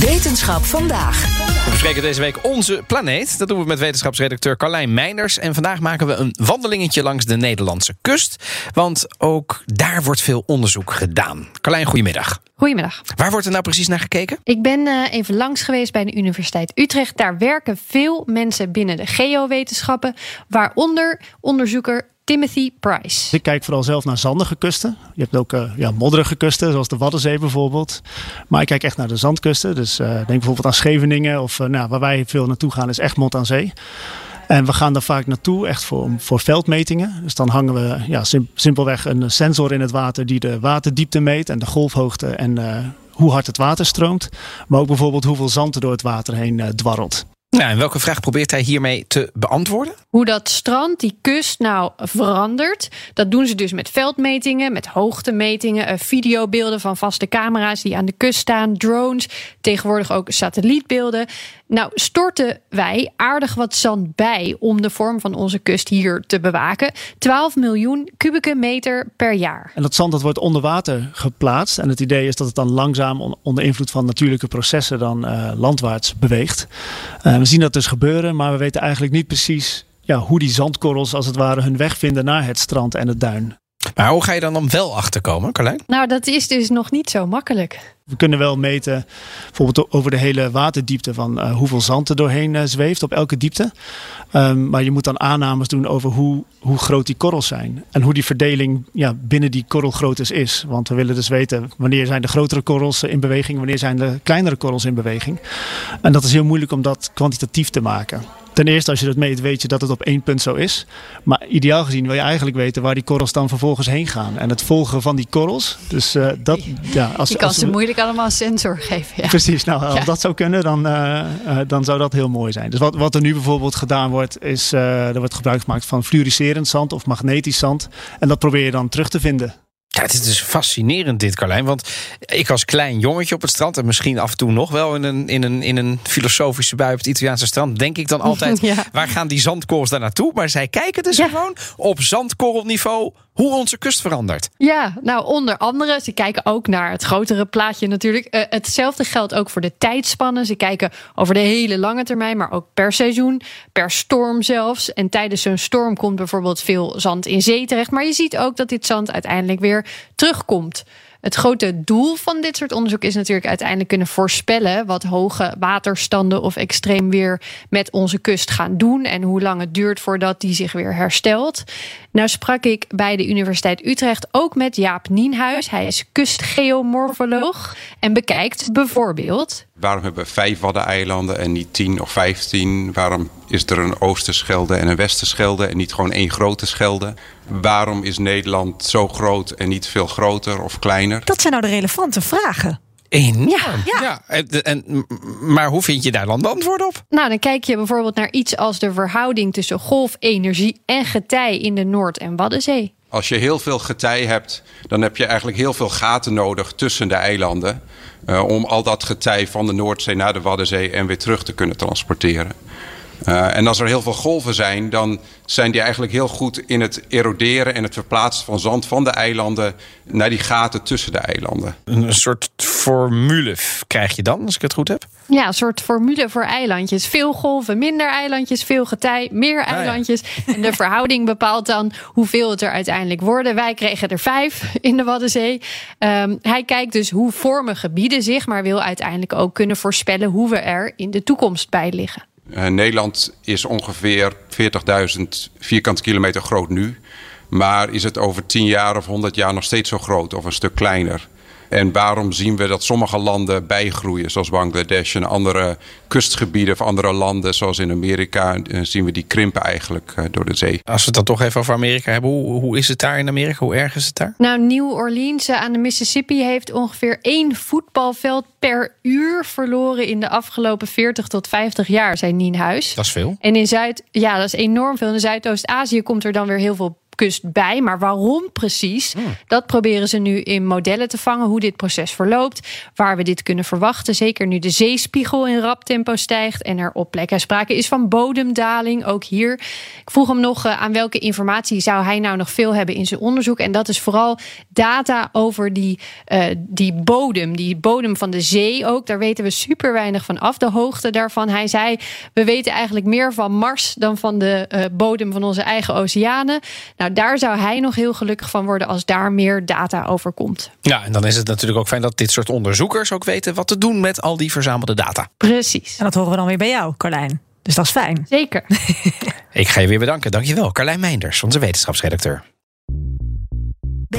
Wetenschap vandaag. We bespreken deze week onze planeet. Dat doen we met wetenschapsredacteur Carlijn Meinders. En vandaag maken we een wandelingetje langs de Nederlandse kust. Want ook daar wordt veel onderzoek gedaan. Carlijn, goedemiddag. Goedemiddag. Waar wordt er nou precies naar gekeken? Ik ben uh, even langs geweest bij de Universiteit Utrecht. Daar werken veel mensen binnen de geowetenschappen, waaronder onderzoeker Timothy Price. Ik kijk vooral zelf naar zandige kusten. Je hebt ook uh, ja, modderige kusten, zoals de Waddenzee bijvoorbeeld. Maar ik kijk echt naar de zandkusten. Dus uh, denk bijvoorbeeld aan Scheveningen. Of uh, nou, waar wij veel naartoe gaan is Egmond aan Zee. En we gaan daar vaak naartoe echt voor, voor veldmetingen. Dus dan hangen we ja, sim simpelweg een sensor in het water die de waterdiepte meet en de golfhoogte en hoe hard het water stroomt. Maar ook bijvoorbeeld hoeveel zand er door het water heen dwarrelt. Nou, en welke vraag probeert hij hiermee te beantwoorden? Hoe dat strand, die kust nou verandert. Dat doen ze dus met veldmetingen, met hoogtemetingen, videobeelden van vaste camera's die aan de kust staan, drones, tegenwoordig ook satellietbeelden. Nou, storten wij aardig wat zand bij om de vorm van onze kust hier te bewaken. 12 miljoen kubieke meter per jaar. En dat zand dat wordt onder water geplaatst. En het idee is dat het dan langzaam onder invloed van natuurlijke processen dan uh, landwaarts beweegt. Uh, we zien dat dus gebeuren, maar we weten eigenlijk niet precies ja, hoe die zandkorrels als het ware hun weg vinden naar het strand en het duin. Maar hoe ga je dan, dan wel achterkomen, Carlijn? Nou, dat is dus nog niet zo makkelijk. We kunnen wel meten, bijvoorbeeld over de hele waterdiepte, van uh, hoeveel zand er doorheen uh, zweeft op elke diepte. Um, maar je moet dan aannames doen over hoe, hoe groot die korrels zijn. En hoe die verdeling ja, binnen die korrelgroottes is. Want we willen dus weten wanneer zijn de grotere korrels in beweging, wanneer zijn de kleinere korrels in beweging. En dat is heel moeilijk om dat kwantitatief te maken. Ten eerste, als je dat meet, weet je dat het op één punt zo is. Maar ideaal gezien wil je eigenlijk weten waar die korrels dan vervolgens heen gaan. En het volgen van die korrels. Dus uh, dat, ja, als, je kan als ze moeilijk allemaal een sensor geven. Ja. Precies, nou, als ja. dat zou kunnen, dan, uh, uh, dan zou dat heel mooi zijn. Dus wat, wat er nu bijvoorbeeld gedaan wordt, is er wordt gebruik gemaakt van fluoriserend zand of magnetisch zand. En dat probeer je dan terug te vinden. Ja, het is dus fascinerend dit, Carlijn. Want ik als klein jongetje op het strand... en misschien af en toe nog wel in een, in een, in een filosofische bui op het Italiaanse strand... denk ik dan altijd, ja. waar gaan die zandkorrels daar naartoe? Maar zij kijken dus ja. gewoon op zandkorrelniveau hoe onze kust verandert. Ja, nou onder andere, ze kijken ook naar het grotere plaatje natuurlijk. Uh, hetzelfde geldt ook voor de tijdspannen. Ze kijken over de hele lange termijn, maar ook per seizoen, per storm zelfs. En tijdens zo'n storm komt bijvoorbeeld veel zand in zee terecht. Maar je ziet ook dat dit zand uiteindelijk weer terugkomt. Het grote doel van dit soort onderzoek is natuurlijk uiteindelijk kunnen voorspellen wat hoge waterstanden of extreem weer met onze kust gaan doen en hoe lang het duurt voordat die zich weer herstelt. Nou sprak ik bij de Universiteit Utrecht ook met Jaap Nienhuis. Hij is kustgeomorfoloog en bekijkt bijvoorbeeld. Waarom hebben we vijf waddeneilanden en niet tien of vijftien? Waarom is er een Oosterschelde en een Westerschelde en niet gewoon één grote schelde? Waarom is Nederland zo groot en niet veel groter of kleiner? Dat zijn nou de relevante vragen. Enorm. Ja, ja. ja en, en, maar hoe vind je daar dan de antwoord op? Nou, dan kijk je bijvoorbeeld naar iets als de verhouding tussen golfenergie en getij in de Noord- en Waddenzee. Als je heel veel getij hebt, dan heb je eigenlijk heel veel gaten nodig tussen de eilanden. Uh, om al dat getij van de Noordzee naar de Waddenzee en weer terug te kunnen transporteren. Uh, en als er heel veel golven zijn, dan zijn die eigenlijk heel goed in het eroderen en het verplaatsen van zand van de eilanden naar die gaten tussen de eilanden. Een soort formule krijg je dan, als ik het goed heb? Ja, een soort formule voor eilandjes. Veel golven, minder eilandjes, veel getij, meer eilandjes. Ah, ja. En de verhouding bepaalt dan hoeveel het er uiteindelijk worden. Wij kregen er vijf in de Waddenzee. Um, hij kijkt dus hoe vormen gebieden zich, maar wil uiteindelijk ook kunnen voorspellen hoe we er in de toekomst bij liggen. Uh, Nederland is ongeveer 40.000 vierkante kilometer groot nu. Maar is het over 10 jaar of 100 jaar nog steeds zo groot of een stuk kleiner? En waarom zien we dat sommige landen bijgroeien, zoals Bangladesh en andere kustgebieden of andere landen, zoals in Amerika, eh, zien we die krimpen eigenlijk eh, door de zee. Als we het dan toch even over Amerika hebben, hoe, hoe is het daar in Amerika? Hoe erg is het daar? Nou, New Orleans eh, aan de Mississippi heeft ongeveer één voetbalveld per uur verloren in de afgelopen 40 tot 50 jaar, zei Nienhuis. Dat is veel. En in Zuid, ja, dat is enorm veel. In Zuidoost-Azië komt er dan weer heel veel kust bij. Maar waarom precies? Hmm. Dat proberen ze nu in modellen te vangen. Hoe dit proces verloopt. Waar we dit kunnen verwachten. Zeker nu de zeespiegel in rap tempo stijgt. En er op plekken sprake is van bodemdaling. Ook hier. Ik vroeg hem nog uh, aan welke informatie zou hij nou nog veel hebben in zijn onderzoek. En dat is vooral data over die, uh, die bodem. Die bodem van de zee ook. Daar weten we super weinig van af. De hoogte daarvan. Hij zei, we weten eigenlijk meer van Mars dan van de uh, bodem van onze eigen oceanen. Nou, daar zou hij nog heel gelukkig van worden als daar meer data over komt. Ja, en dan is het natuurlijk ook fijn dat dit soort onderzoekers ook weten wat te doen met al die verzamelde data. Precies. En dat horen we dan weer bij jou, Carlijn. Dus dat is fijn. Zeker. Ik ga je weer bedanken. Dankjewel, Carlijn Meinders, onze wetenschapsredacteur.